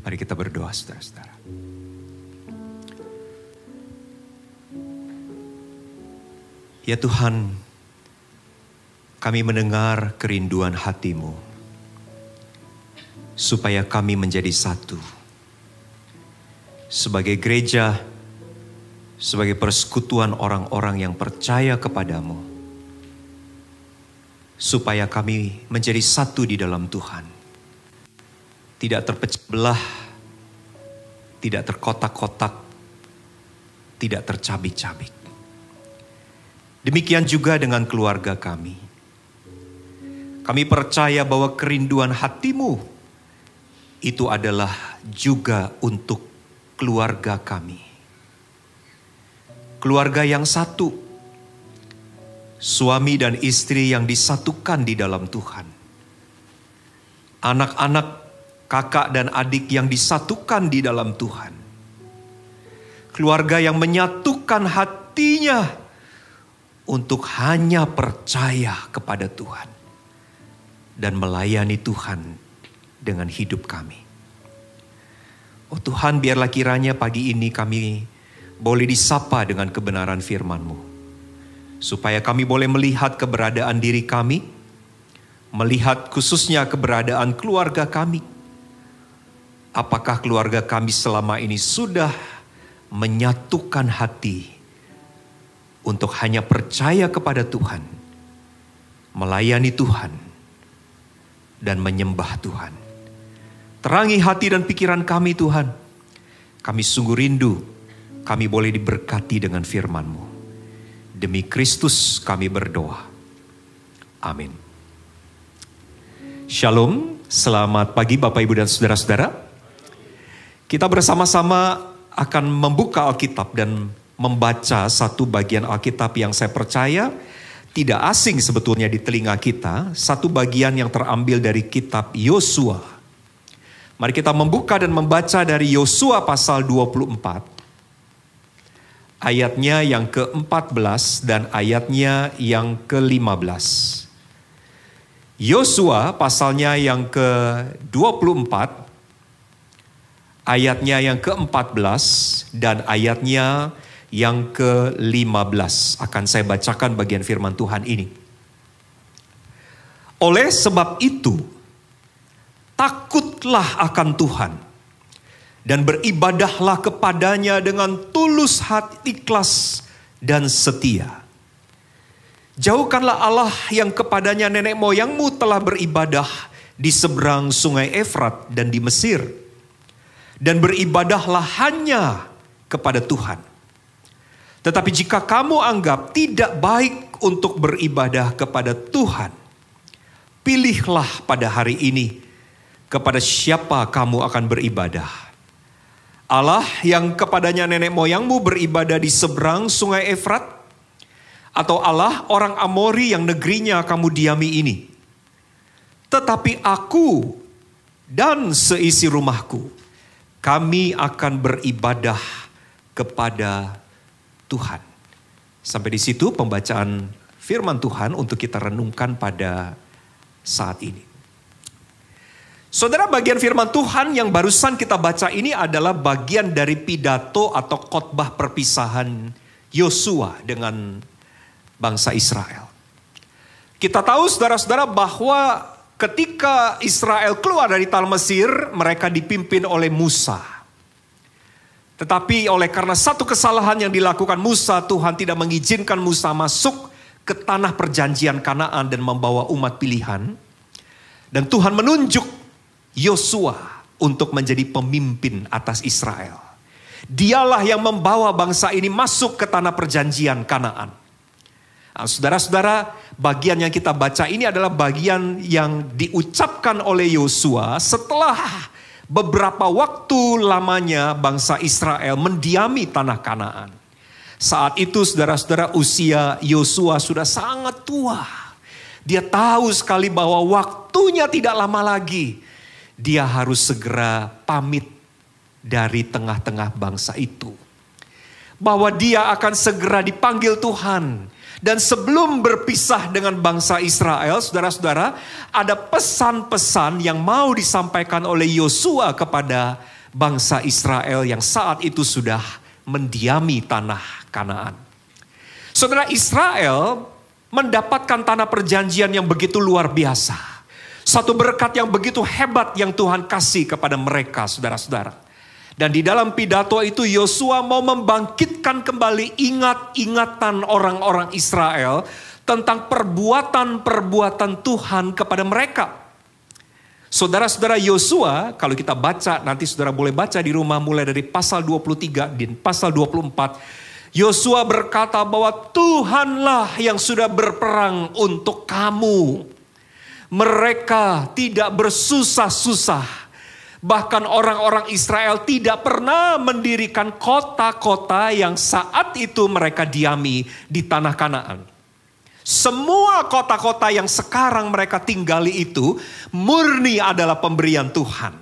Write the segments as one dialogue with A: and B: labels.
A: Mari kita berdoa saudara-saudara. Ya Tuhan, kami mendengar kerinduan hatimu supaya kami menjadi satu. Sebagai gereja, sebagai persekutuan orang-orang yang percaya kepadamu, supaya kami menjadi satu di dalam Tuhan. Tidak terpecah belah, tidak terkotak-kotak, tidak tercabik-cabik. Demikian juga dengan keluarga kami. Kami percaya bahwa kerinduan hatimu itu adalah juga untuk keluarga kami. Keluarga yang satu, suami dan istri yang disatukan di dalam Tuhan. Anak-anak, kakak dan adik yang disatukan di dalam Tuhan. Keluarga yang menyatukan hatinya untuk hanya percaya kepada Tuhan dan melayani Tuhan dengan hidup kami. Oh Tuhan, biarlah kiranya pagi ini kami boleh disapa dengan kebenaran firman-Mu. Supaya kami boleh melihat keberadaan diri kami, melihat khususnya keberadaan keluarga kami. Apakah keluarga kami selama ini sudah menyatukan hati untuk hanya percaya kepada Tuhan, melayani Tuhan, dan menyembah Tuhan. Terangi hati dan pikiran kami Tuhan. Kami sungguh rindu, kami boleh diberkati dengan firman-Mu. Demi Kristus kami berdoa. Amin. Shalom, selamat pagi Bapak Ibu dan Saudara-saudara. Kita bersama-sama akan membuka Alkitab dan membaca satu bagian Alkitab yang saya percaya tidak asing sebetulnya di telinga kita, satu bagian yang terambil dari kitab Yosua. Mari kita membuka dan membaca dari Yosua pasal 24. Ayatnya yang ke-14 dan ayatnya yang ke-15. Yosua pasalnya yang ke-24 ayatnya yang ke-14 dan ayatnya yang ke-15. Akan saya bacakan bagian firman Tuhan ini. Oleh sebab itu, takutlah akan Tuhan dan beribadahlah kepadanya dengan tulus hati ikhlas dan setia. Jauhkanlah Allah yang kepadanya nenek moyangmu telah beribadah di seberang sungai Efrat dan di Mesir. Dan beribadahlah hanya kepada Tuhan. Tetapi jika kamu anggap tidak baik untuk beribadah kepada Tuhan, pilihlah pada hari ini kepada siapa kamu akan beribadah. Allah yang kepadanya nenek moyangmu beribadah di seberang sungai Efrat, atau Allah orang Amori yang negerinya kamu diami ini. Tetapi aku dan seisi rumahku, kami akan beribadah kepada Tuhan. Sampai di situ pembacaan firman Tuhan untuk kita renungkan pada saat ini. Saudara bagian firman Tuhan yang barusan kita baca ini adalah bagian dari pidato atau khotbah perpisahan Yosua dengan bangsa Israel. Kita tahu saudara-saudara bahwa ketika Israel keluar dari tanah Mesir, mereka dipimpin oleh Musa. Tetapi oleh karena satu kesalahan yang dilakukan Musa, Tuhan tidak mengizinkan Musa masuk ke tanah perjanjian Kanaan dan membawa umat pilihan. Dan Tuhan menunjuk Yosua untuk menjadi pemimpin atas Israel. Dialah yang membawa bangsa ini masuk ke tanah perjanjian Kanaan. Nah, saudara-saudara, bagian yang kita baca ini adalah bagian yang diucapkan oleh Yosua setelah beberapa waktu lamanya bangsa Israel mendiami tanah Kanaan. Saat itu saudara-saudara usia Yosua sudah sangat tua. Dia tahu sekali bahwa waktunya tidak lama lagi. Dia harus segera pamit dari tengah-tengah bangsa itu. Bahwa dia akan segera dipanggil Tuhan Dan sebelum berpisah dengan bangsa Israel, saudara-saudara, ada pesan-pesan yang mau disampaikan oleh Yosua kepada bangsa Israel yang saat itu sudah mendiami tanah Kanaan. Saudara Israel mendapatkan tanah perjanjian yang begitu luar biasa. Satu berkat yang begitu hebat yang Tuhan kasih kepada mereka, saudara-saudara. Dan di dalam pidato itu Yosua mau membangkitkan kembali ingat-ingatan orang-orang Israel tentang perbuatan-perbuatan Tuhan kepada mereka. Saudara-saudara Yosua, kalau kita baca, nanti saudara boleh baca di rumah mulai dari pasal 23 dan pasal 24. Yosua berkata bahwa Tuhanlah yang sudah berperang untuk kamu. Mereka tidak bersusah-susah Bahkan orang-orang Israel tidak pernah mendirikan kota-kota yang saat itu mereka diami di tanah Kanaan. Semua kota-kota yang sekarang mereka tinggali itu murni adalah pemberian Tuhan.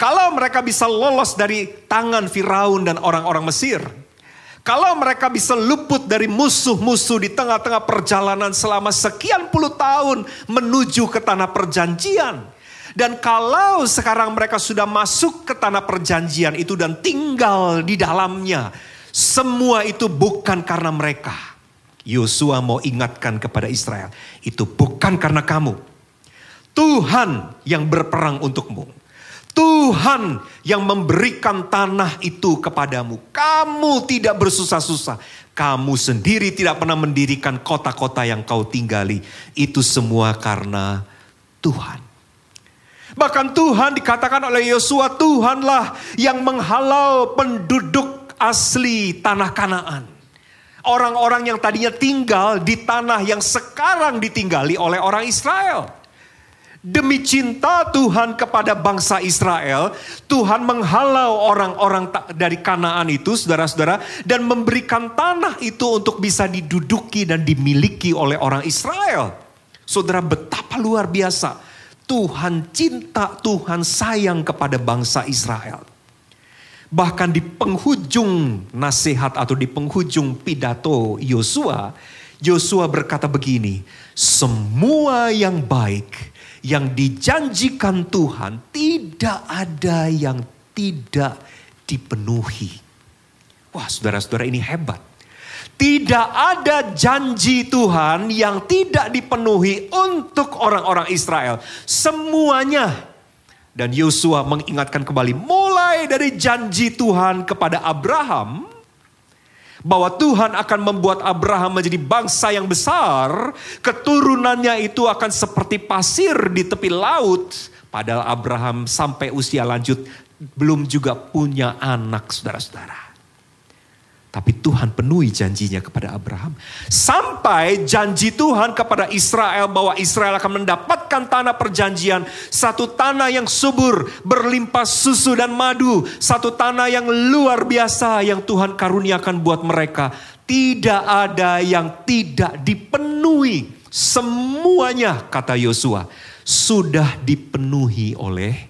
A: Kalau mereka bisa lolos dari tangan Firaun dan orang-orang Mesir, kalau mereka bisa luput dari musuh-musuh di tengah-tengah perjalanan selama sekian puluh tahun menuju ke tanah perjanjian, dan kalau sekarang mereka sudah masuk ke tanah perjanjian itu dan tinggal di dalamnya, semua itu bukan karena mereka. Yosua mau ingatkan kepada Israel, itu bukan karena kamu. Tuhan yang berperang untukmu. Tuhan yang memberikan tanah itu kepadamu. Kamu tidak bersusah-susah. Kamu sendiri tidak pernah mendirikan kota-kota yang kau tinggali. Itu semua karena Tuhan. Bahkan Tuhan dikatakan oleh Yosua, Tuhanlah yang menghalau penduduk asli tanah Kanaan. Orang-orang yang tadinya tinggal di tanah yang sekarang ditinggali oleh orang Israel. Demi cinta Tuhan kepada bangsa Israel, Tuhan menghalau orang-orang dari Kanaan itu, saudara-saudara, dan memberikan tanah itu untuk bisa diduduki dan dimiliki oleh orang Israel. Saudara, betapa luar biasa Tuhan cinta, Tuhan sayang kepada bangsa Israel. Bahkan di penghujung nasihat atau di penghujung pidato Yosua, Yosua berkata begini, semua yang baik yang dijanjikan Tuhan tidak ada yang tidak dipenuhi. Wah saudara-saudara ini hebat. Tidak ada janji Tuhan yang tidak dipenuhi untuk orang-orang Israel. Semuanya. Dan Yosua mengingatkan kembali mulai dari janji Tuhan kepada Abraham bahwa Tuhan akan membuat Abraham menjadi bangsa yang besar, keturunannya itu akan seperti pasir di tepi laut. Padahal Abraham sampai usia lanjut belum juga punya anak saudara-saudara. Tapi Tuhan penuhi janjinya kepada Abraham. Sampai janji Tuhan kepada Israel bahwa Israel akan mendapatkan tanah perjanjian. Satu tanah yang subur, berlimpah susu dan madu. Satu tanah yang luar biasa yang Tuhan karuniakan buat mereka. Tidak ada yang tidak dipenuhi. Semuanya kata Yosua sudah dipenuhi oleh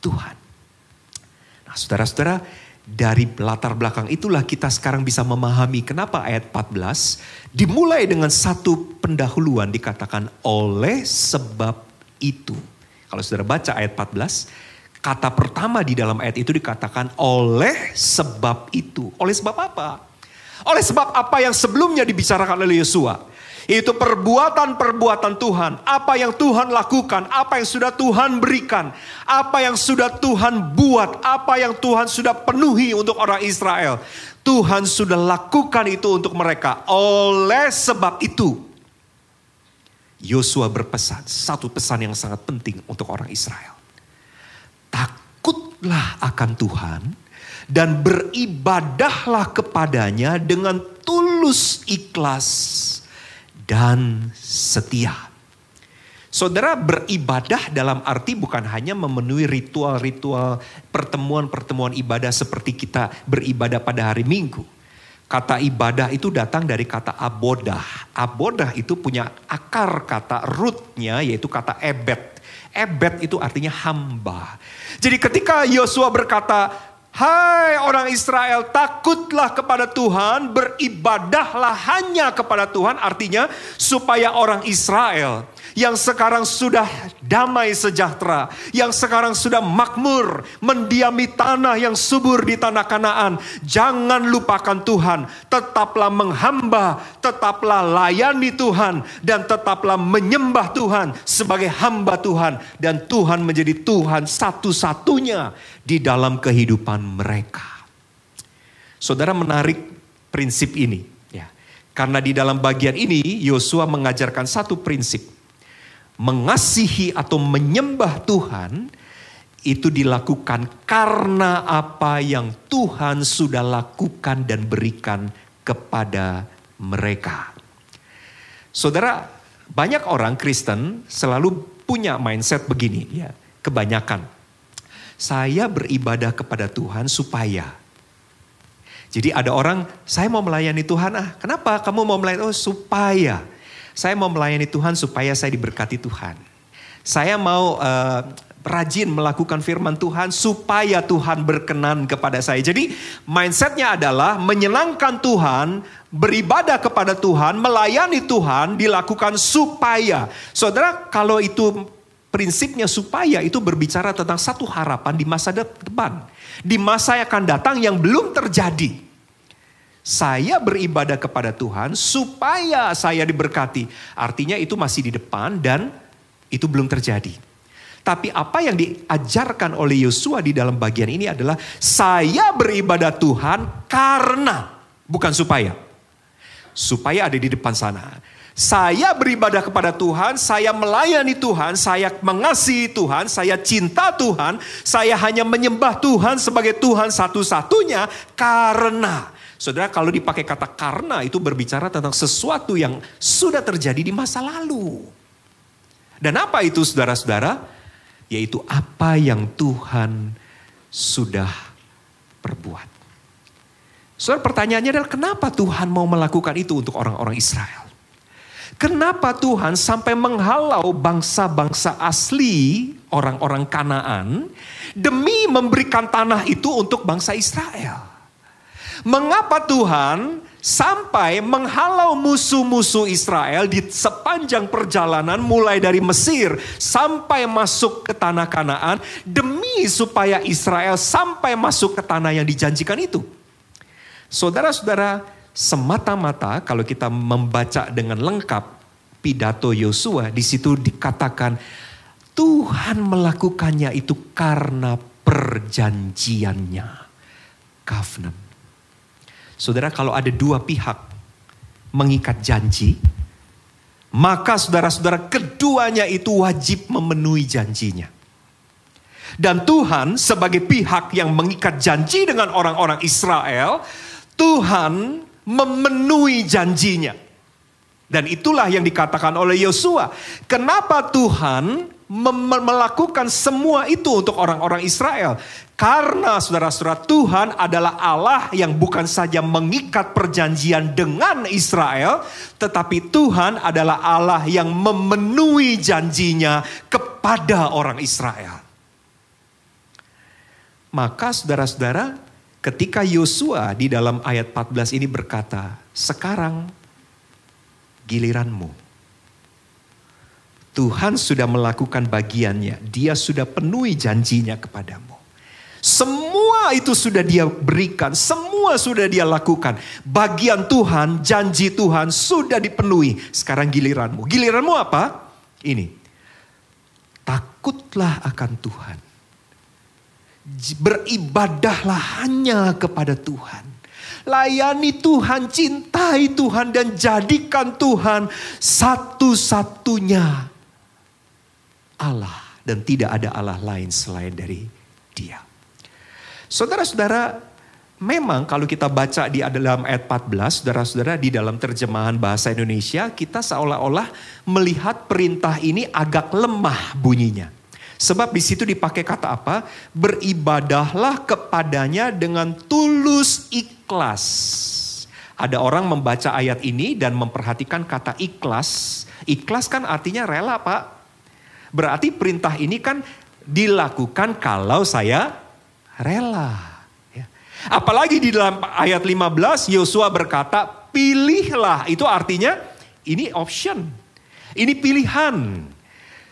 A: Tuhan. Nah saudara-saudara dari latar belakang itulah kita sekarang bisa memahami kenapa ayat 14 dimulai dengan satu pendahuluan dikatakan oleh sebab itu. Kalau saudara baca ayat 14, kata pertama di dalam ayat itu dikatakan oleh sebab itu. Oleh sebab apa? Oleh sebab apa yang sebelumnya dibicarakan oleh Yosua itu perbuatan-perbuatan Tuhan. Apa yang Tuhan lakukan, apa yang sudah Tuhan berikan, apa yang sudah Tuhan buat, apa yang Tuhan sudah penuhi untuk orang Israel. Tuhan sudah lakukan itu untuk mereka. Oleh sebab itu, Yosua berpesan, satu pesan yang sangat penting untuk orang Israel. Takutlah akan Tuhan dan beribadahlah kepadanya dengan tulus ikhlas dan setia. Saudara beribadah dalam arti bukan hanya memenuhi ritual-ritual pertemuan-pertemuan ibadah seperti kita beribadah pada hari Minggu. Kata ibadah itu datang dari kata abodah. Abodah itu punya akar kata rootnya yaitu kata ebet. Ebet itu artinya hamba. Jadi ketika Yosua berkata Hai orang Israel, takutlah kepada Tuhan, beribadahlah hanya kepada Tuhan. Artinya supaya orang Israel yang sekarang sudah damai sejahtera, yang sekarang sudah makmur, mendiami tanah yang subur di tanah Kanaan. Jangan lupakan Tuhan, tetaplah menghamba, tetaplah layani Tuhan, dan tetaplah menyembah Tuhan sebagai hamba Tuhan. Dan Tuhan menjadi Tuhan satu-satunya di dalam kehidupan mereka. Saudara menarik prinsip ini. ya Karena di dalam bagian ini Yosua mengajarkan satu prinsip mengasihi atau menyembah Tuhan itu dilakukan karena apa yang Tuhan sudah lakukan dan berikan kepada mereka. Saudara, banyak orang Kristen selalu punya mindset begini ya, kebanyakan. Saya beribadah kepada Tuhan supaya jadi ada orang, saya mau melayani Tuhan ah. Kenapa kamu mau melayani? Oh supaya saya mau melayani Tuhan supaya saya diberkati Tuhan. Saya mau uh, rajin melakukan firman Tuhan supaya Tuhan berkenan kepada saya. Jadi mindsetnya adalah menyenangkan Tuhan, beribadah kepada Tuhan, melayani Tuhan dilakukan supaya. Saudara kalau itu prinsipnya supaya itu berbicara tentang satu harapan di masa depan. Di masa yang akan datang yang belum terjadi. Saya beribadah kepada Tuhan supaya saya diberkati. Artinya itu masih di depan dan itu belum terjadi. Tapi apa yang diajarkan oleh Yosua di dalam bagian ini adalah saya beribadah Tuhan karena bukan supaya. Supaya ada di depan sana. Saya beribadah kepada Tuhan, saya melayani Tuhan, saya mengasihi Tuhan, saya cinta Tuhan, saya hanya menyembah Tuhan sebagai Tuhan satu-satunya karena Saudara kalau dipakai kata karena itu berbicara tentang sesuatu yang sudah terjadi di masa lalu. Dan apa itu saudara-saudara? Yaitu apa yang Tuhan sudah perbuat. Saudara pertanyaannya adalah kenapa Tuhan mau melakukan itu untuk orang-orang Israel? Kenapa Tuhan sampai menghalau bangsa-bangsa asli orang-orang Kanaan demi memberikan tanah itu untuk bangsa Israel? Mengapa Tuhan sampai menghalau musuh-musuh Israel di sepanjang perjalanan mulai dari Mesir sampai masuk ke tanah Kanaan demi supaya Israel sampai masuk ke tanah yang dijanjikan itu. Saudara-saudara, semata-mata kalau kita membaca dengan lengkap pidato Yosua di situ dikatakan Tuhan melakukannya itu karena perjanjiannya. Covenant. Saudara kalau ada dua pihak mengikat janji, maka saudara-saudara keduanya itu wajib memenuhi janjinya. Dan Tuhan sebagai pihak yang mengikat janji dengan orang-orang Israel, Tuhan memenuhi janjinya. Dan itulah yang dikatakan oleh Yosua. Kenapa Tuhan melakukan semua itu untuk orang-orang Israel. Karena saudara-saudara Tuhan adalah Allah yang bukan saja mengikat perjanjian dengan Israel, tetapi Tuhan adalah Allah yang memenuhi janjinya kepada orang Israel. Maka saudara-saudara, ketika Yosua di dalam ayat 14 ini berkata, "Sekarang giliranmu." Tuhan sudah melakukan bagiannya. Dia sudah penuhi janjinya kepadamu. Semua itu sudah dia berikan, semua sudah dia lakukan. Bagian Tuhan, janji Tuhan sudah dipenuhi. Sekarang giliranmu. Giliranmu apa? Ini. Takutlah akan Tuhan. Beribadahlah hanya kepada Tuhan. Layani Tuhan, cintai Tuhan dan jadikan Tuhan satu-satunya Allah dan tidak ada Allah lain selain dari Dia. Saudara-saudara, memang kalau kita baca di dalam ayat 14, saudara-saudara di dalam terjemahan bahasa Indonesia, kita seolah-olah melihat perintah ini agak lemah bunyinya. Sebab di situ dipakai kata apa? Beribadahlah kepadanya dengan tulus ikhlas. Ada orang membaca ayat ini dan memperhatikan kata ikhlas. Ikhlas kan artinya rela, Pak. Berarti perintah ini kan dilakukan kalau saya rela. Apalagi di dalam ayat 15 Yosua berkata, "Pilihlah." Itu artinya ini option. Ini pilihan.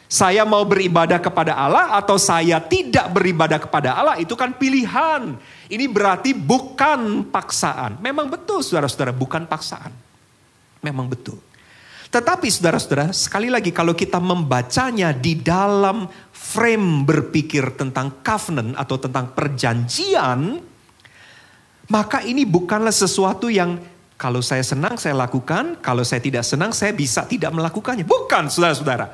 A: Saya mau beribadah kepada Allah atau saya tidak beribadah kepada Allah itu kan pilihan. Ini berarti bukan paksaan. Memang betul saudara-saudara bukan paksaan. Memang betul. Tetapi saudara-saudara sekali lagi kalau kita membacanya di dalam frame berpikir tentang covenant atau tentang perjanjian. Maka ini bukanlah sesuatu yang kalau saya senang saya lakukan, kalau saya tidak senang saya bisa tidak melakukannya. Bukan saudara-saudara.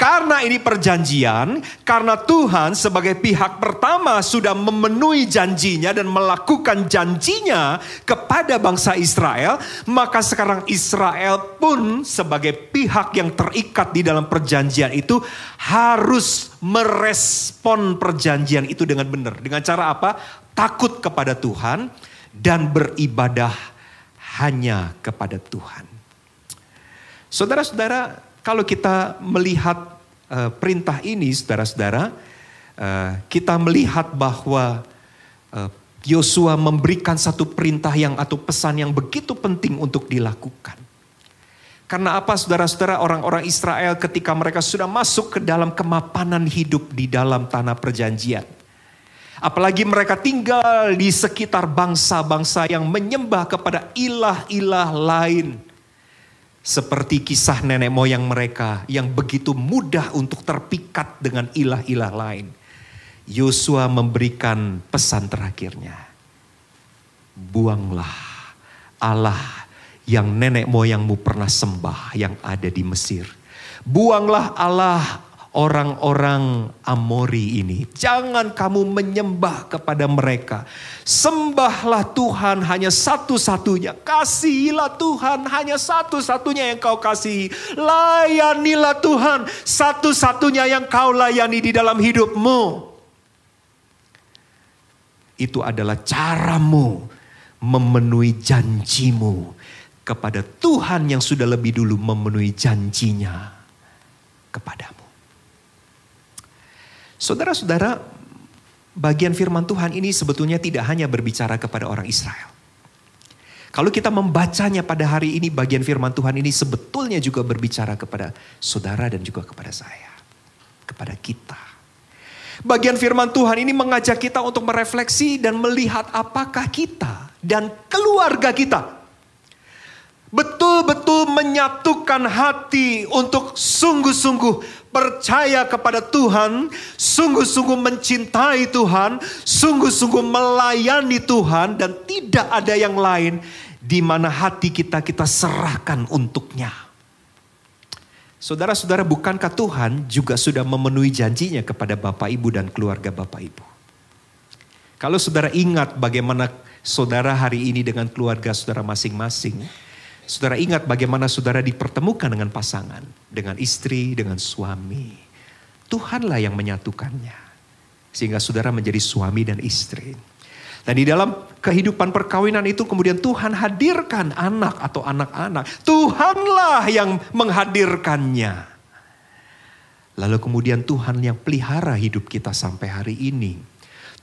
A: Karena ini perjanjian, karena Tuhan sebagai pihak pertama sudah memenuhi janjinya dan melakukan janjinya kepada bangsa Israel, maka sekarang Israel pun sebagai pihak yang terikat di dalam perjanjian itu harus merespon perjanjian itu dengan benar. Dengan cara apa? Takut kepada Tuhan dan beribadah hanya kepada Tuhan. Saudara-saudara, kalau kita melihat uh, perintah ini, saudara-saudara, uh, kita melihat bahwa uh, Yosua memberikan satu perintah yang atau pesan yang begitu penting untuk dilakukan. Karena apa saudara-saudara orang-orang Israel ketika mereka sudah masuk ke dalam kemapanan hidup di dalam tanah perjanjian. Apalagi mereka tinggal di sekitar bangsa-bangsa yang menyembah kepada ilah-ilah lain. Seperti kisah nenek moyang mereka yang begitu mudah untuk terpikat dengan ilah-ilah lain. Yosua memberikan pesan terakhirnya. Buanglah Allah yang nenek moyangmu pernah sembah yang ada di Mesir. Buanglah Allah orang-orang Amori ini. Jangan kamu menyembah kepada mereka. Sembahlah Tuhan hanya satu-satunya. Kasihilah Tuhan hanya satu-satunya yang kau kasihi. Layanilah Tuhan satu-satunya yang kau layani di dalam hidupmu. Itu adalah caramu memenuhi janjimu kepada Tuhan yang sudah lebih dulu memenuhi janjinya kepadamu. Saudara-saudara, bagian firman Tuhan ini sebetulnya tidak hanya berbicara kepada orang Israel. Kalau kita membacanya pada hari ini, bagian firman Tuhan ini sebetulnya juga berbicara kepada saudara dan juga kepada saya. Kepada kita. Bagian firman Tuhan ini mengajak kita untuk merefleksi dan melihat apakah kita dan keluarga kita betul-betul menyatukan hati untuk sungguh-sungguh percaya kepada Tuhan, sungguh-sungguh mencintai Tuhan, sungguh-sungguh melayani Tuhan dan tidak ada yang lain di mana hati kita kita serahkan untuknya. Saudara-saudara, bukankah Tuhan juga sudah memenuhi janjinya kepada Bapak Ibu dan keluarga Bapak Ibu? Kalau saudara ingat bagaimana saudara hari ini dengan keluarga saudara masing-masing, Saudara ingat bagaimana saudara dipertemukan dengan pasangan, dengan istri, dengan suami. Tuhanlah yang menyatukannya. Sehingga saudara menjadi suami dan istri. Dan di dalam kehidupan perkawinan itu kemudian Tuhan hadirkan anak atau anak-anak. Tuhanlah yang menghadirkannya. Lalu kemudian Tuhan yang pelihara hidup kita sampai hari ini.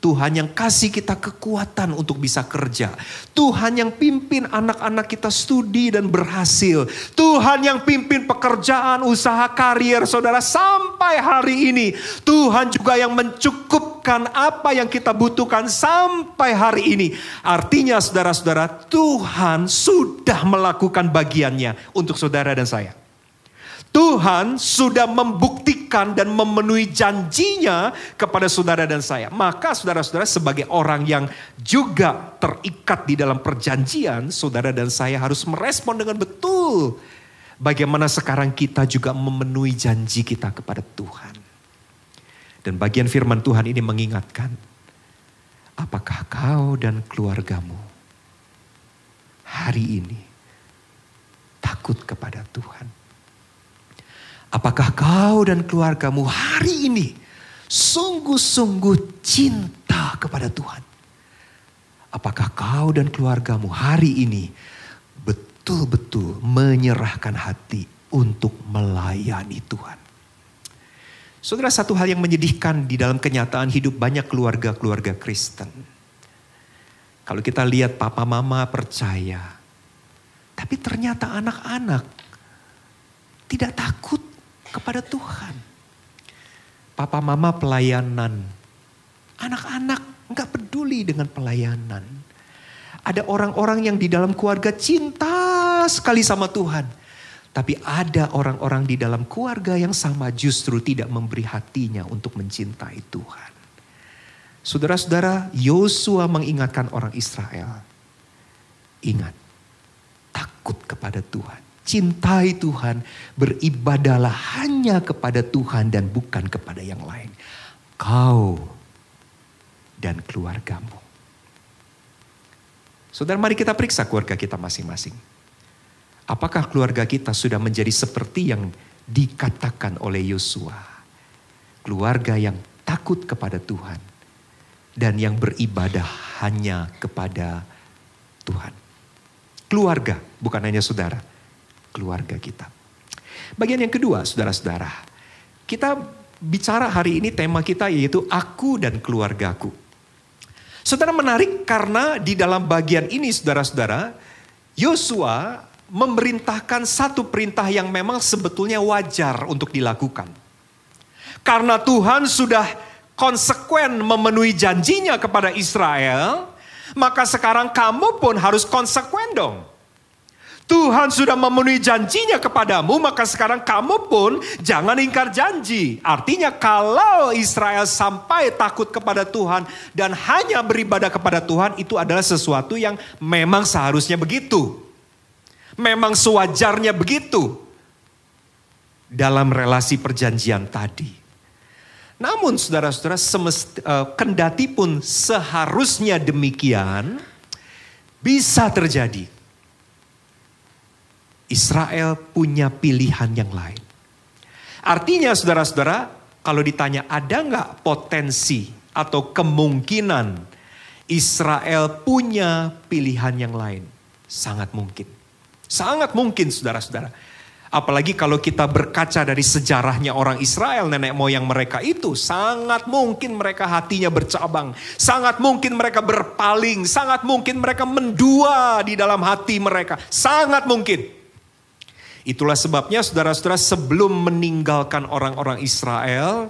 A: Tuhan yang kasih kita kekuatan untuk bisa kerja. Tuhan yang pimpin anak-anak kita studi dan berhasil. Tuhan yang pimpin pekerjaan, usaha, karier saudara sampai hari ini. Tuhan juga yang mencukupkan apa yang kita butuhkan sampai hari ini. Artinya saudara-saudara Tuhan sudah melakukan bagiannya untuk saudara dan saya. Tuhan sudah membuktikan dan memenuhi janjinya kepada saudara dan saya. Maka saudara-saudara sebagai orang yang juga terikat di dalam perjanjian, saudara dan saya harus merespon dengan betul. Bagaimana sekarang kita juga memenuhi janji kita kepada Tuhan. Dan bagian firman Tuhan ini mengingatkan, apakah kau dan keluargamu hari ini takut kepada Tuhan? Apakah kau dan keluargamu hari ini sungguh-sungguh cinta kepada Tuhan? Apakah kau dan keluargamu hari ini betul-betul menyerahkan hati untuk melayani Tuhan? Saudara, satu hal yang menyedihkan di dalam kenyataan hidup banyak keluarga-keluarga Kristen. Kalau kita lihat papa mama percaya, tapi ternyata anak-anak tidak takut kepada Tuhan. Papa mama pelayanan, anak-anak nggak peduli dengan pelayanan. Ada orang-orang yang di dalam keluarga cinta sekali sama Tuhan. Tapi ada orang-orang di dalam keluarga yang sama justru tidak memberi hatinya untuk mencintai Tuhan. Saudara-saudara, Yosua mengingatkan orang Israel. Ingat, takut kepada Tuhan. Cintai Tuhan, beribadalah hanya kepada Tuhan dan bukan kepada yang lain. Kau dan keluargamu. Saudara, mari kita periksa keluarga kita masing-masing. Apakah keluarga kita sudah menjadi seperti yang dikatakan oleh Yosua? Keluarga yang takut kepada Tuhan dan yang beribadah hanya kepada Tuhan. Keluarga, bukan hanya saudara, keluarga kita. Bagian yang kedua, saudara-saudara, kita bicara hari ini tema kita yaitu aku dan keluargaku. Saudara menarik karena di dalam bagian ini saudara-saudara, Yosua memerintahkan satu perintah yang memang sebetulnya wajar untuk dilakukan. Karena Tuhan sudah konsekuen memenuhi janjinya kepada Israel, maka sekarang kamu pun harus konsekuen dong. Tuhan sudah memenuhi janjinya kepadamu, maka sekarang kamu pun jangan ingkar janji. Artinya kalau Israel sampai takut kepada Tuhan dan hanya beribadah kepada Tuhan, itu adalah sesuatu yang memang seharusnya begitu. Memang sewajarnya begitu. Dalam relasi perjanjian tadi. Namun saudara-saudara uh, kendati pun seharusnya demikian bisa terjadi. Israel punya pilihan yang lain. Artinya saudara-saudara kalau ditanya ada nggak potensi atau kemungkinan Israel punya pilihan yang lain? Sangat mungkin. Sangat mungkin saudara-saudara. Apalagi kalau kita berkaca dari sejarahnya orang Israel, nenek moyang mereka itu, sangat mungkin mereka hatinya bercabang. Sangat mungkin mereka berpaling. Sangat mungkin mereka mendua di dalam hati mereka. Sangat mungkin. Itulah sebabnya saudara-saudara sebelum meninggalkan orang-orang Israel,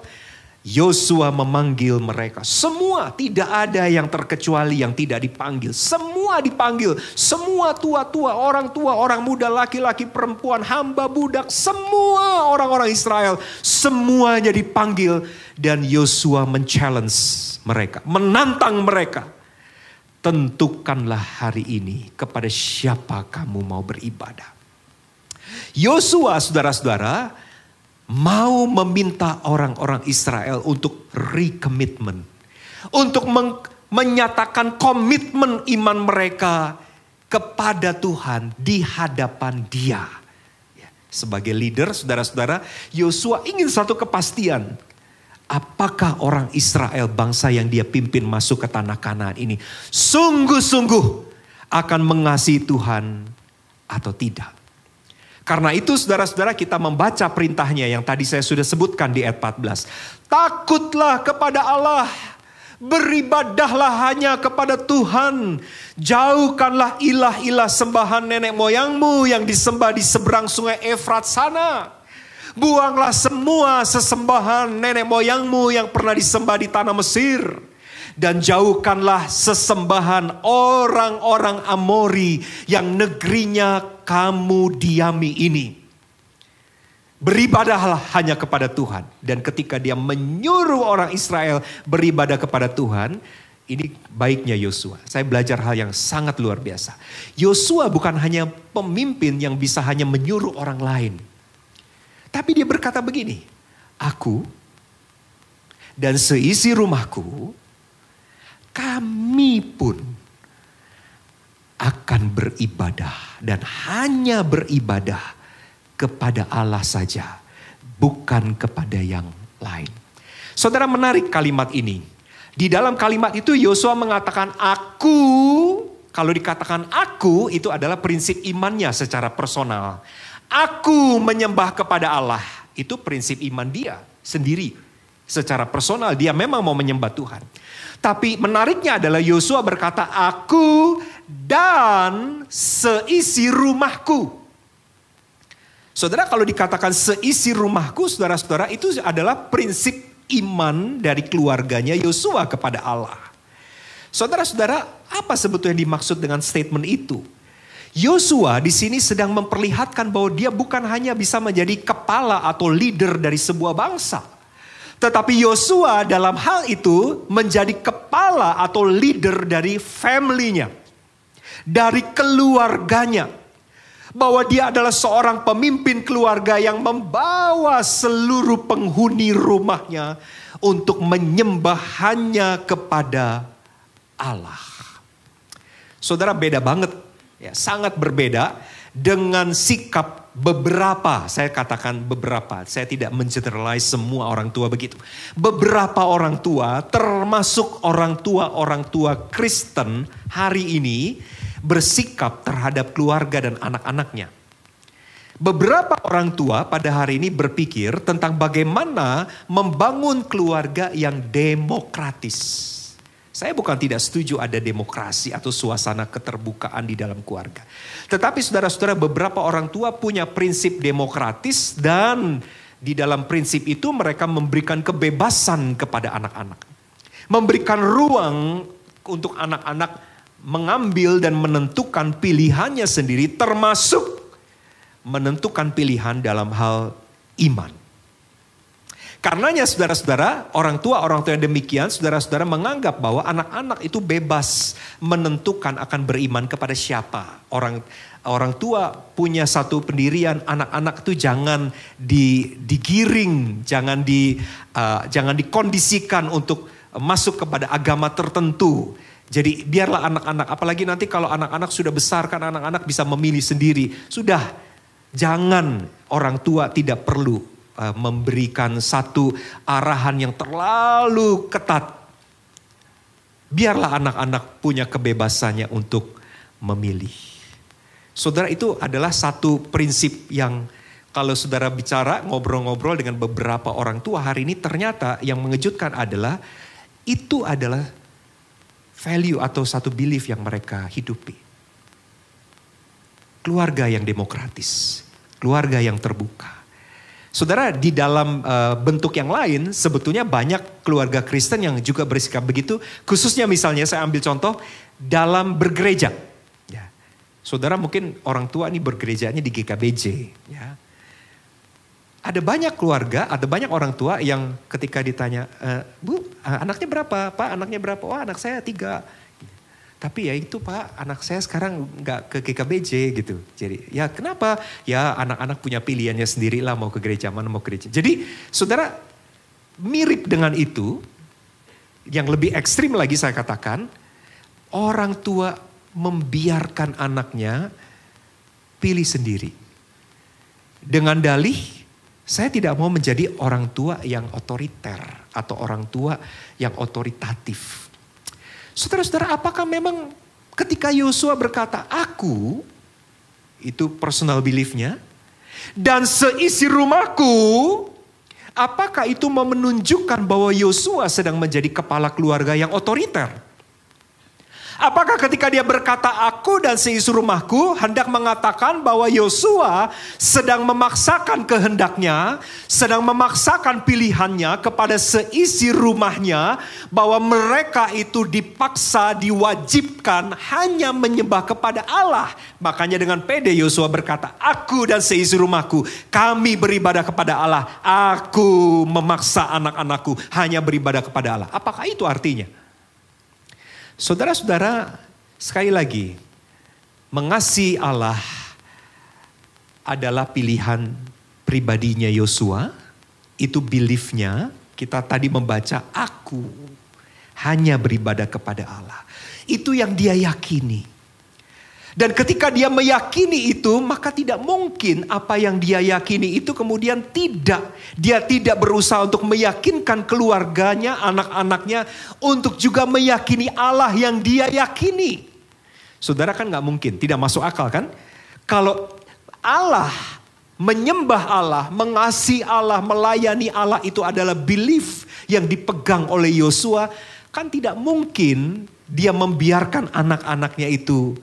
A: Yosua memanggil mereka. Semua tidak ada yang terkecuali yang tidak dipanggil. Semua dipanggil. Semua tua-tua, orang tua, orang muda, laki-laki, perempuan, hamba, budak. Semua orang-orang Israel. Semuanya dipanggil. Dan Yosua men-challenge mereka. Menantang mereka. Tentukanlah hari ini kepada siapa kamu mau beribadah. Yosua saudara-saudara mau meminta orang-orang Israel untuk recommitment. Untuk menyatakan komitmen iman mereka kepada Tuhan di hadapan dia. Ya, sebagai leader, saudara-saudara, Yosua ingin satu kepastian. Apakah orang Israel bangsa yang dia pimpin masuk ke tanah kanan ini sungguh-sungguh akan mengasihi Tuhan atau tidak? Karena itu saudara-saudara kita membaca perintahnya yang tadi saya sudah sebutkan di ayat 14. Takutlah kepada Allah. Beribadahlah hanya kepada Tuhan. Jauhkanlah ilah-ilah sembahan nenek moyangmu yang disembah di seberang sungai Efrat sana. Buanglah semua sesembahan nenek moyangmu yang pernah disembah di tanah Mesir dan jauhkanlah sesembahan orang-orang Amori yang negerinya kamu diami ini. Beribadahlah hanya kepada Tuhan. Dan ketika dia menyuruh orang Israel beribadah kepada Tuhan, ini baiknya Yosua. Saya belajar hal yang sangat luar biasa. Yosua bukan hanya pemimpin yang bisa hanya menyuruh orang lain. Tapi dia berkata begini, aku dan seisi rumahku kami pun akan beribadah dan hanya beribadah kepada Allah saja, bukan kepada yang lain. Saudara menarik kalimat ini. Di dalam kalimat itu Yosua mengatakan aku, kalau dikatakan aku itu adalah prinsip imannya secara personal. Aku menyembah kepada Allah, itu prinsip iman dia sendiri Secara personal dia memang mau menyembah Tuhan. Tapi menariknya adalah Yosua berkata, aku dan seisi rumahku. Saudara kalau dikatakan seisi rumahku, saudara-saudara itu adalah prinsip iman dari keluarganya Yosua kepada Allah. Saudara-saudara, apa sebetulnya dimaksud dengan statement itu? Yosua di sini sedang memperlihatkan bahwa dia bukan hanya bisa menjadi kepala atau leader dari sebuah bangsa. Tetapi Yosua dalam hal itu menjadi kepala atau leader dari family-nya. Dari keluarganya. Bahwa dia adalah seorang pemimpin keluarga yang membawa seluruh penghuni rumahnya untuk menyembah hanya kepada Allah. Saudara beda banget, ya, sangat berbeda dengan sikap beberapa, saya katakan beberapa, saya tidak mengeneralize semua orang tua begitu. Beberapa orang tua, termasuk orang tua-orang tua Kristen hari ini bersikap terhadap keluarga dan anak-anaknya. Beberapa orang tua pada hari ini berpikir tentang bagaimana membangun keluarga yang demokratis. Saya bukan tidak setuju ada demokrasi atau suasana keterbukaan di dalam keluarga. Tetapi saudara-saudara beberapa orang tua punya prinsip demokratis dan di dalam prinsip itu mereka memberikan kebebasan kepada anak-anak. Memberikan ruang untuk anak-anak mengambil dan menentukan pilihannya sendiri termasuk menentukan pilihan dalam hal iman. Karenanya saudara-saudara, orang tua orang tua yang demikian, saudara-saudara menganggap bahwa anak-anak itu bebas menentukan akan beriman kepada siapa. Orang orang tua punya satu pendirian, anak-anak itu jangan di, digiring, jangan di uh, jangan dikondisikan untuk masuk kepada agama tertentu. Jadi biarlah anak-anak, apalagi nanti kalau anak-anak sudah besar kan anak-anak bisa memilih sendiri. Sudah, jangan orang tua tidak perlu Uh, memberikan satu arahan yang terlalu ketat. Biarlah anak-anak punya kebebasannya untuk memilih. Saudara itu adalah satu prinsip yang kalau saudara bicara ngobrol-ngobrol dengan beberapa orang tua hari ini ternyata yang mengejutkan adalah itu adalah value atau satu belief yang mereka hidupi. Keluarga yang demokratis, keluarga yang terbuka Saudara, di dalam uh, bentuk yang lain sebetulnya banyak keluarga Kristen yang juga bersikap begitu. Khususnya misalnya saya ambil contoh dalam bergereja. Ya. Saudara mungkin orang tua ini bergerejanya di GKBJ. Ya. Ada banyak keluarga, ada banyak orang tua yang ketika ditanya, e, Bu, anaknya berapa? Pak, anaknya berapa? Wah anak saya tiga. Tapi ya itu Pak, anak saya sekarang nggak ke GKBJ gitu. Jadi ya kenapa? Ya anak-anak punya pilihannya sendiri lah mau ke gereja mana mau ke gereja. Jadi saudara mirip dengan itu, yang lebih ekstrim lagi saya katakan, orang tua membiarkan anaknya pilih sendiri. Dengan dalih, saya tidak mau menjadi orang tua yang otoriter atau orang tua yang otoritatif. Saudara-saudara, apakah memang ketika Yosua berkata, aku, itu personal beliefnya, dan seisi rumahku, apakah itu menunjukkan bahwa Yosua sedang menjadi kepala keluarga yang otoriter? Apakah ketika dia berkata aku dan seisi rumahku hendak mengatakan bahwa Yosua sedang memaksakan kehendaknya, sedang memaksakan pilihannya kepada seisi rumahnya bahwa mereka itu dipaksa diwajibkan hanya menyembah kepada Allah. Makanya dengan pede Yosua berkata, aku dan seisi rumahku kami beribadah kepada Allah. Aku memaksa anak-anakku hanya beribadah kepada Allah. Apakah itu artinya? Saudara-saudara, sekali lagi, mengasihi Allah adalah pilihan pribadinya Yosua. Itu beliefnya, kita tadi membaca aku hanya beribadah kepada Allah. Itu yang dia yakini. Dan ketika dia meyakini itu, maka tidak mungkin apa yang dia yakini itu kemudian tidak. Dia tidak berusaha untuk meyakinkan keluarganya, anak-anaknya, untuk juga meyakini Allah yang dia yakini. Saudara kan nggak mungkin, tidak masuk akal kan? Kalau Allah Menyembah Allah, mengasihi Allah, melayani Allah itu adalah belief yang dipegang oleh Yosua. Kan tidak mungkin dia membiarkan anak-anaknya itu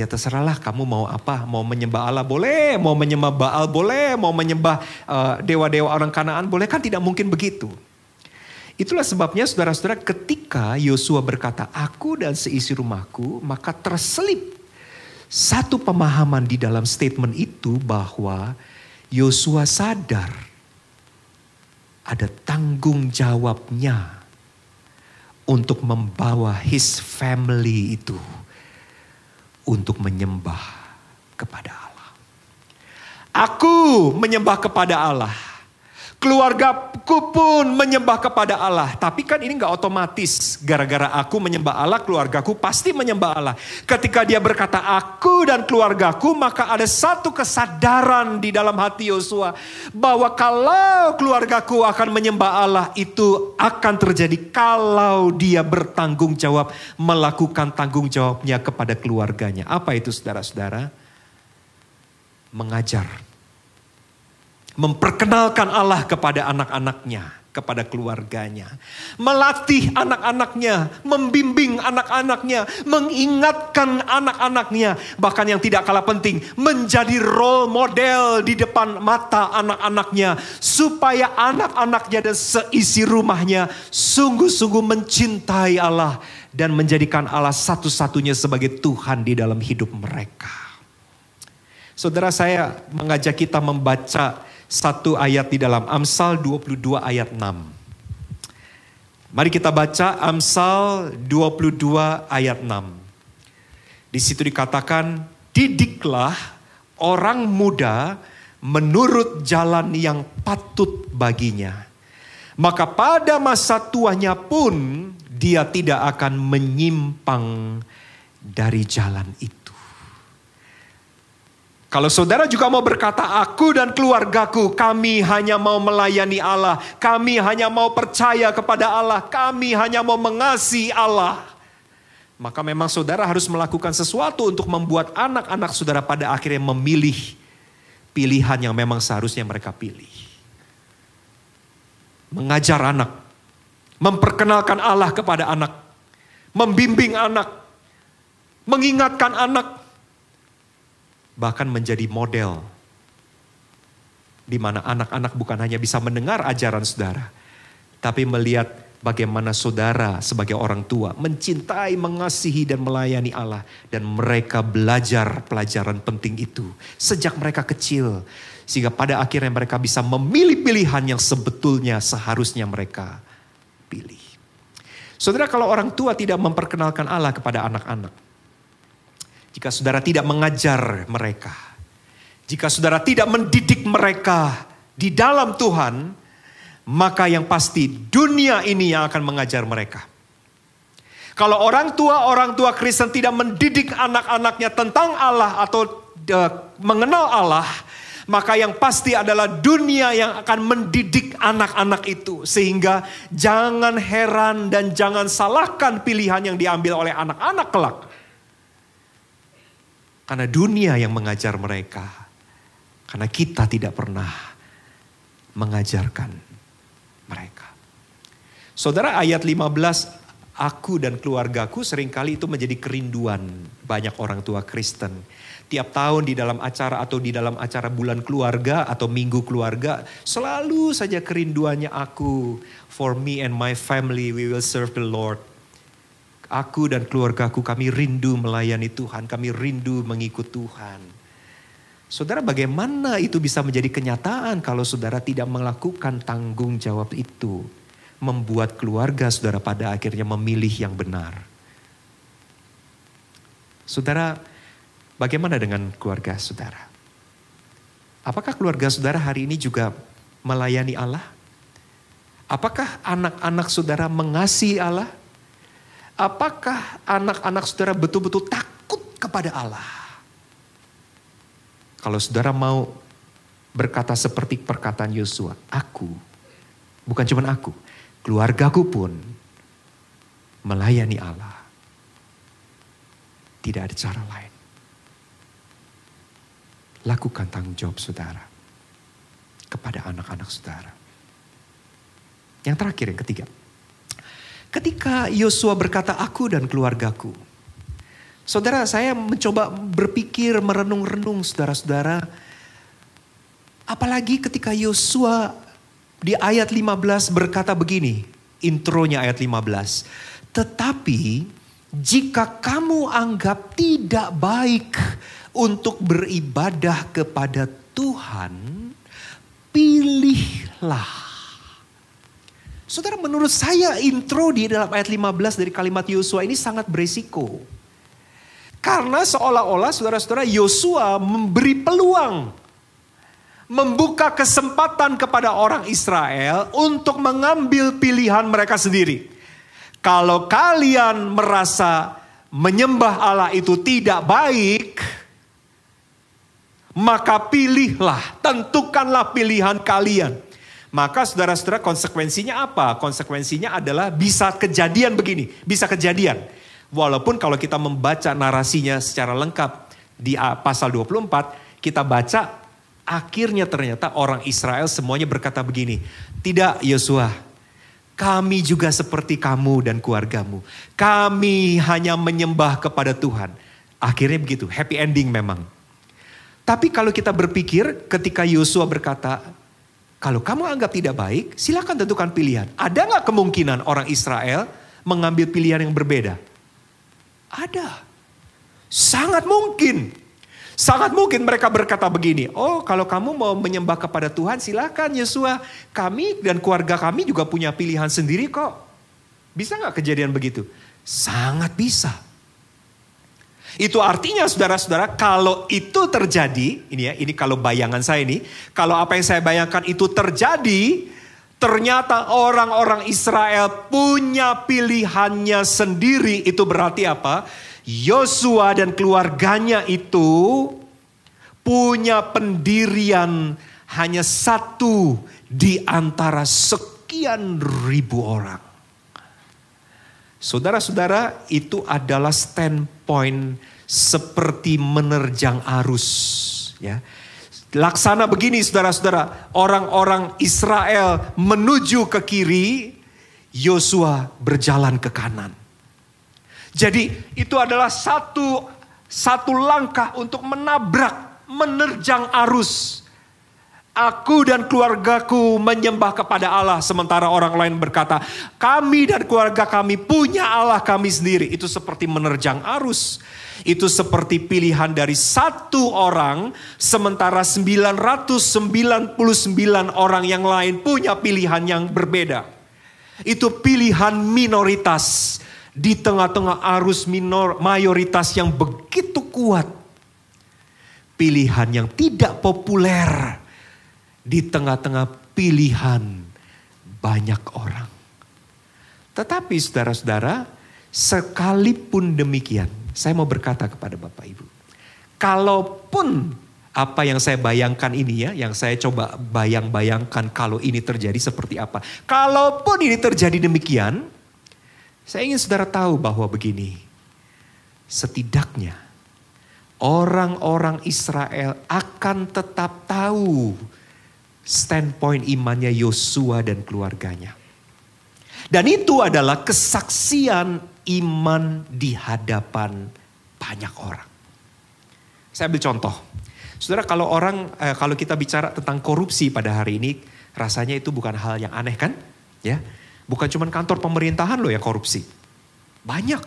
A: Ya terserahlah kamu mau apa, mau menyembah Allah boleh, mau menyembah Baal boleh, mau menyembah uh, dewa-dewa orang Kanaan boleh, kan tidak mungkin begitu. Itulah sebabnya saudara-saudara ketika Yosua berkata, aku dan seisi rumahku, maka terselip satu pemahaman di dalam statement itu bahwa Yosua sadar ada tanggung jawabnya untuk membawa his family itu untuk menyembah kepada Allah. Aku menyembah kepada Allah. Keluargaku pun menyembah kepada Allah. Tapi kan ini nggak otomatis. Gara-gara aku menyembah Allah, keluargaku pasti menyembah Allah. Ketika dia berkata aku dan keluargaku, maka ada satu kesadaran di dalam hati Yosua. Bahwa kalau keluargaku akan menyembah Allah, itu akan terjadi kalau dia bertanggung jawab. Melakukan tanggung jawabnya kepada keluarganya. Apa itu saudara-saudara? Mengajar memperkenalkan Allah kepada anak-anaknya, kepada keluarganya, melatih anak-anaknya, membimbing anak-anaknya, mengingatkan anak-anaknya, bahkan yang tidak kalah penting, menjadi role model di depan mata anak-anaknya, supaya anak-anaknya dan seisi rumahnya sungguh-sungguh mencintai Allah dan menjadikan Allah satu-satunya sebagai Tuhan di dalam hidup mereka. Saudara saya mengajak kita membaca satu ayat di dalam Amsal 22 ayat 6. Mari kita baca Amsal 22 ayat 6. Di situ dikatakan, didiklah orang muda menurut jalan yang patut baginya. Maka pada masa tuanya pun dia tidak akan menyimpang dari jalan itu. Kalau saudara juga mau berkata, aku dan keluargaku, kami hanya mau melayani Allah. Kami hanya mau percaya kepada Allah. Kami hanya mau mengasihi Allah. Maka memang saudara harus melakukan sesuatu untuk membuat anak-anak saudara pada akhirnya memilih pilihan yang memang seharusnya mereka pilih. Mengajar anak. Memperkenalkan Allah kepada anak. Membimbing anak. Mengingatkan anak bahkan menjadi model di mana anak-anak bukan hanya bisa mendengar ajaran saudara, tapi melihat bagaimana saudara sebagai orang tua mencintai, mengasihi dan melayani Allah dan mereka belajar pelajaran penting itu sejak mereka kecil sehingga pada akhirnya mereka bisa memilih pilihan yang sebetulnya seharusnya mereka pilih. Saudara kalau orang tua tidak memperkenalkan Allah kepada anak-anak, jika saudara tidak mengajar mereka, jika saudara tidak mendidik mereka di dalam Tuhan, maka yang pasti dunia ini yang akan mengajar mereka. Kalau orang tua orang tua Kristen tidak mendidik anak-anaknya tentang Allah atau uh, mengenal Allah, maka yang pasti adalah dunia yang akan mendidik anak-anak itu. Sehingga jangan heran dan jangan salahkan pilihan yang diambil oleh anak-anak kelak. Karena dunia yang mengajar mereka. Karena kita tidak pernah mengajarkan mereka. Saudara ayat 15, aku dan keluargaku sering kali itu menjadi kerinduan banyak orang tua Kristen. Tiap tahun di dalam acara atau di dalam acara bulan keluarga atau minggu keluarga, selalu saja kerinduannya aku. For me and my family, we will serve the Lord. Aku dan keluargaku kami rindu melayani Tuhan, kami rindu mengikut Tuhan. Saudara bagaimana itu bisa menjadi kenyataan kalau saudara tidak melakukan tanggung jawab itu. Membuat keluarga saudara pada akhirnya memilih yang benar. Saudara, bagaimana dengan keluarga saudara? Apakah keluarga saudara hari ini juga melayani Allah? Apakah anak-anak saudara mengasihi Allah? Apakah anak-anak saudara betul-betul takut kepada Allah? Kalau saudara mau berkata seperti perkataan Yosua, aku, bukan cuma aku, keluargaku pun melayani Allah. Tidak ada cara lain. Lakukan tanggung jawab saudara. kepada anak-anak saudara. Yang terakhir, yang ketiga. Ketika Yosua berkata, aku dan keluargaku. Saudara, saya mencoba berpikir, merenung-renung saudara-saudara. Apalagi ketika Yosua di ayat 15 berkata begini, intronya ayat 15. Tetapi jika kamu anggap tidak baik untuk beribadah kepada Tuhan, pilihlah. Saudara menurut saya intro di dalam ayat 15 dari kalimat Yosua ini sangat beresiko. Karena seolah-olah saudara-saudara Yosua memberi peluang membuka kesempatan kepada orang Israel untuk mengambil pilihan mereka sendiri. Kalau kalian merasa menyembah Allah itu tidak baik, maka pilihlah, tentukanlah pilihan kalian. Maka saudara-saudara konsekuensinya apa? Konsekuensinya adalah bisa kejadian begini, bisa kejadian. Walaupun kalau kita membaca narasinya secara lengkap di pasal 24, kita baca Akhirnya ternyata orang Israel semuanya berkata begini, tidak Yosua, kami juga seperti kamu dan keluargamu. Kami hanya menyembah kepada Tuhan. Akhirnya begitu, happy ending memang. Tapi kalau kita berpikir ketika Yosua berkata, kalau kamu anggap tidak baik, silakan tentukan pilihan. Ada nggak kemungkinan orang Israel mengambil pilihan yang berbeda? Ada. Sangat mungkin. Sangat mungkin mereka berkata begini, oh kalau kamu mau menyembah kepada Tuhan silakan Yesua. Kami dan keluarga kami juga punya pilihan sendiri kok. Bisa nggak kejadian begitu? Sangat bisa. Itu artinya saudara-saudara kalau itu terjadi, ini ya, ini kalau bayangan saya ini, kalau apa yang saya bayangkan itu terjadi, ternyata orang-orang Israel punya pilihannya sendiri, itu berarti apa? Yosua dan keluarganya itu punya pendirian hanya satu di antara sekian ribu orang. Saudara-saudara, itu adalah standpoint seperti menerjang arus, ya. Laksana begini saudara-saudara, orang-orang Israel menuju ke kiri, Yosua berjalan ke kanan. Jadi itu adalah satu satu langkah untuk menabrak, menerjang arus. Aku dan keluargaku menyembah kepada Allah sementara orang lain berkata, kami dan keluarga kami punya Allah kami sendiri. Itu seperti menerjang arus. Itu seperti pilihan dari satu orang sementara 999 orang yang lain punya pilihan yang berbeda. Itu pilihan minoritas di tengah-tengah arus minor mayoritas yang begitu kuat. Pilihan yang tidak populer di tengah-tengah pilihan banyak orang. Tetapi saudara-saudara, sekalipun demikian, saya mau berkata kepada Bapak Ibu. Kalaupun apa yang saya bayangkan ini ya, yang saya coba bayang-bayangkan kalau ini terjadi seperti apa. Kalaupun ini terjadi demikian, saya ingin saudara tahu bahwa begini, setidaknya orang-orang Israel akan tetap tahu standpoint imannya Yosua dan keluarganya. Dan itu adalah kesaksian iman di hadapan banyak orang. Saya ambil contoh. Saudara kalau orang eh, kalau kita bicara tentang korupsi pada hari ini rasanya itu bukan hal yang aneh kan? Ya. Bukan cuma kantor pemerintahan loh yang korupsi. Banyak.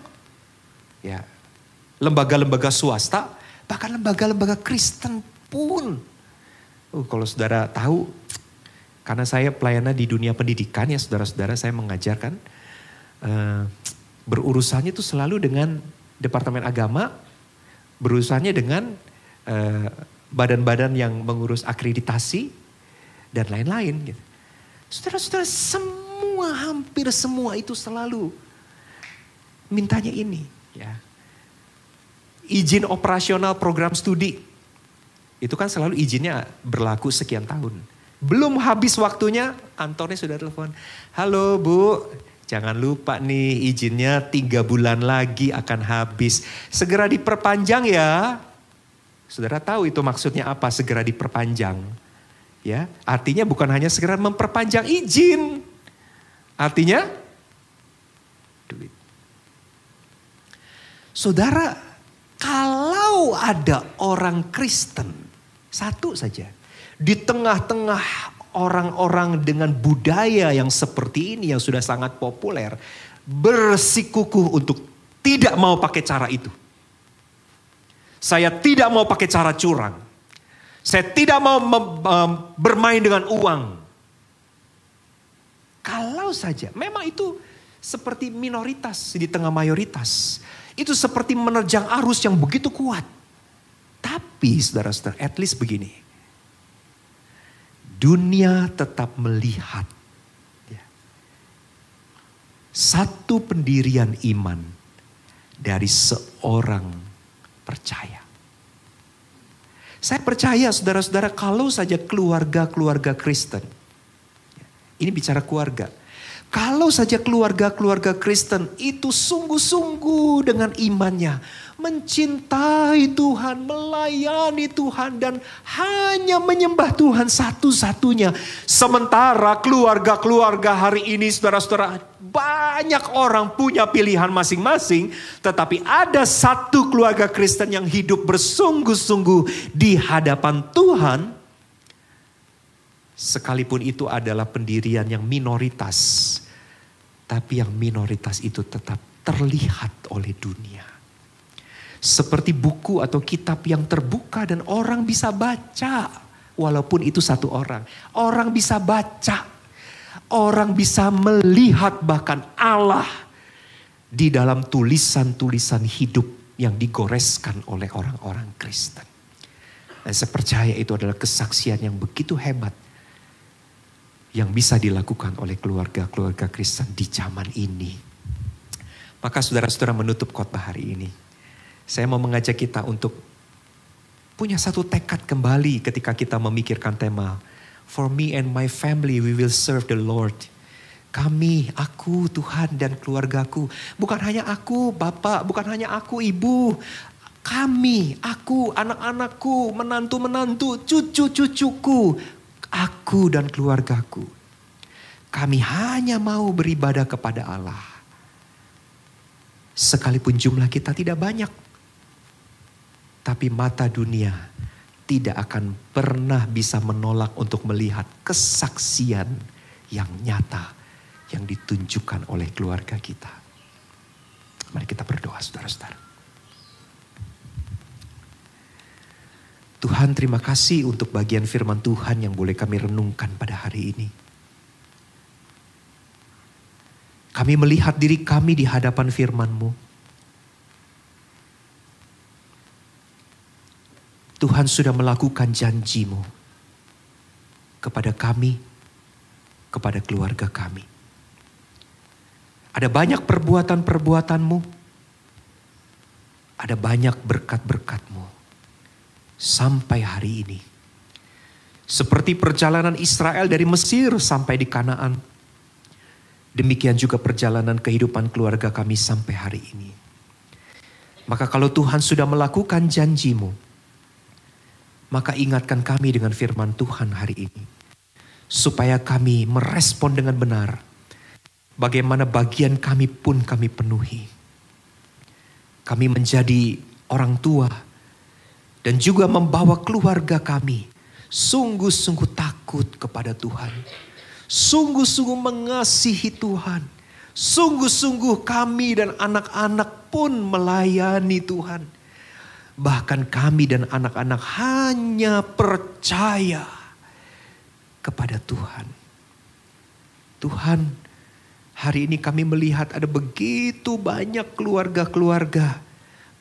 A: Ya. Lembaga-lembaga swasta, bahkan lembaga-lembaga Kristen pun. Uh, kalau saudara tahu, karena saya pelayanan di dunia pendidikan ya saudara-saudara saya mengajarkan. Uh, berurusannya itu selalu dengan Departemen Agama, berurusannya dengan uh, badan-badan yang mengurus akreditasi dan lain-lain. Gitu. Saudara-saudara semua hampir semua itu selalu mintanya ini ya. Izin operasional program studi. Itu kan selalu izinnya berlaku sekian tahun. Belum habis waktunya, Antoni sudah telepon. Halo Bu, jangan lupa nih izinnya tiga bulan lagi akan habis. Segera diperpanjang ya. Saudara tahu itu maksudnya apa segera diperpanjang. Ya, artinya bukan hanya sekedar memperpanjang izin. Artinya duit. Saudara, kalau ada orang Kristen satu saja di tengah-tengah orang-orang dengan budaya yang seperti ini yang sudah sangat populer bersikukuh untuk tidak mau pakai cara itu. Saya tidak mau pakai cara curang. Saya tidak mau bermain dengan uang. Kalau saja, memang itu seperti minoritas di tengah mayoritas. Itu seperti menerjang arus yang begitu kuat. Tapi saudara-saudara, at least begini. Dunia tetap melihat. Ya, satu pendirian iman dari seorang percaya. Saya percaya saudara-saudara kalau saja keluarga-keluarga Kristen. Ini bicara keluarga. Kalau saja keluarga-keluarga Kristen itu sungguh-sungguh dengan imannya mencintai Tuhan, melayani Tuhan dan hanya menyembah Tuhan satu-satunya. Sementara keluarga-keluarga hari ini saudara-saudara banyak orang punya pilihan masing-masing. Tetapi ada satu keluarga Kristen yang hidup bersungguh-sungguh di hadapan Tuhan. Sekalipun itu adalah pendirian yang minoritas. Tapi yang minoritas itu tetap terlihat oleh dunia seperti buku atau kitab yang terbuka dan orang bisa baca. Walaupun itu satu orang. Orang bisa baca. Orang bisa melihat bahkan Allah di dalam tulisan-tulisan hidup yang digoreskan oleh orang-orang Kristen. Dan saya percaya itu adalah kesaksian yang begitu hebat yang bisa dilakukan oleh keluarga-keluarga Kristen di zaman ini. Maka saudara-saudara menutup khotbah hari ini. Saya mau mengajak kita untuk punya satu tekad kembali ketika kita memikirkan tema For me and my family we will serve the Lord. Kami, aku, Tuhan dan keluargaku. Bukan hanya aku, Bapak, bukan hanya aku, Ibu. Kami, aku, anak-anakku, menantu-menantu, cucu-cucuku. Aku dan keluargaku. Kami hanya mau beribadah kepada Allah. Sekalipun jumlah kita tidak banyak. Tapi mata dunia tidak akan pernah bisa menolak untuk melihat kesaksian yang nyata yang ditunjukkan oleh keluarga kita. Mari kita berdoa saudara-saudara. Tuhan terima kasih untuk bagian firman Tuhan yang boleh kami renungkan pada hari ini. Kami melihat diri kami di hadapan firman-Mu. Tuhan sudah melakukan janjimu kepada kami, kepada keluarga kami. Ada banyak perbuatan-perbuatanmu, ada banyak berkat-berkatmu sampai hari ini. Seperti perjalanan Israel dari Mesir sampai di Kanaan. Demikian juga perjalanan kehidupan keluarga kami sampai hari ini. Maka kalau Tuhan sudah melakukan janjimu, maka ingatkan kami dengan firman Tuhan hari ini. Supaya kami merespon dengan benar. Bagaimana bagian kami pun kami penuhi. Kami menjadi orang tua. Dan juga membawa keluarga kami. Sungguh-sungguh takut kepada Tuhan. Sungguh-sungguh mengasihi Tuhan. Sungguh-sungguh kami dan anak-anak pun melayani Tuhan Bahkan kami dan anak-anak hanya percaya kepada Tuhan. Tuhan, hari ini kami melihat ada begitu banyak keluarga-keluarga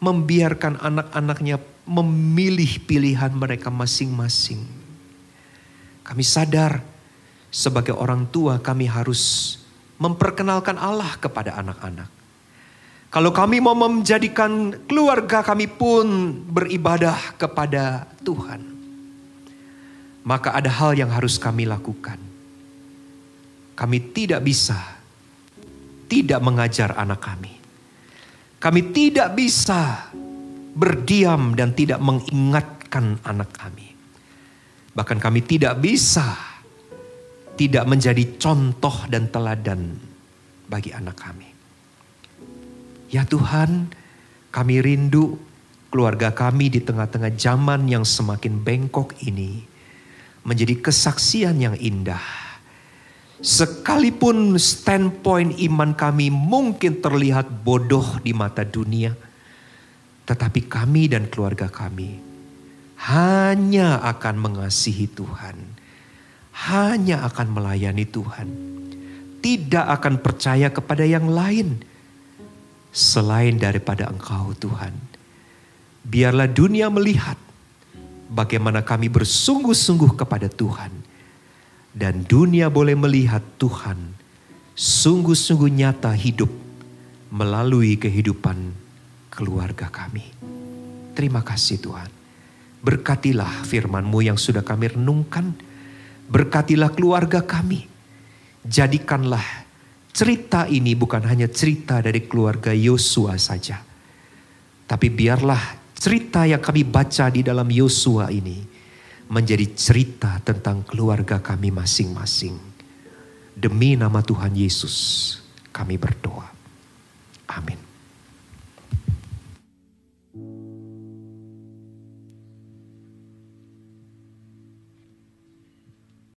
A: membiarkan anak-anaknya memilih pilihan mereka masing-masing. Kami sadar sebagai orang tua kami harus memperkenalkan Allah kepada anak-anak. Kalau kami mau menjadikan keluarga kami pun beribadah kepada Tuhan. Maka ada hal yang harus kami lakukan. Kami tidak bisa tidak mengajar anak kami. Kami tidak bisa berdiam dan tidak mengingatkan anak kami. Bahkan kami tidak bisa tidak menjadi contoh dan teladan bagi anak kami. Ya Tuhan, kami rindu keluarga kami di tengah-tengah zaman yang semakin bengkok ini menjadi kesaksian yang indah. Sekalipun standpoint iman kami mungkin terlihat bodoh di mata dunia, tetapi kami dan keluarga kami hanya akan mengasihi Tuhan, hanya akan melayani Tuhan, tidak akan percaya kepada yang lain selain daripada Engkau, Tuhan. Biarlah dunia melihat bagaimana kami bersungguh-sungguh kepada Tuhan, dan dunia boleh melihat Tuhan sungguh-sungguh nyata hidup melalui kehidupan keluarga kami. Terima kasih Tuhan. Berkatilah firman-Mu yang sudah kami renungkan. Berkatilah keluarga kami. Jadikanlah cerita ini bukan hanya cerita dari keluarga Yosua saja. Tapi biarlah cerita yang kami baca di dalam Yosua ini menjadi cerita tentang keluarga kami masing-masing. Demi nama Tuhan Yesus kami berdoa.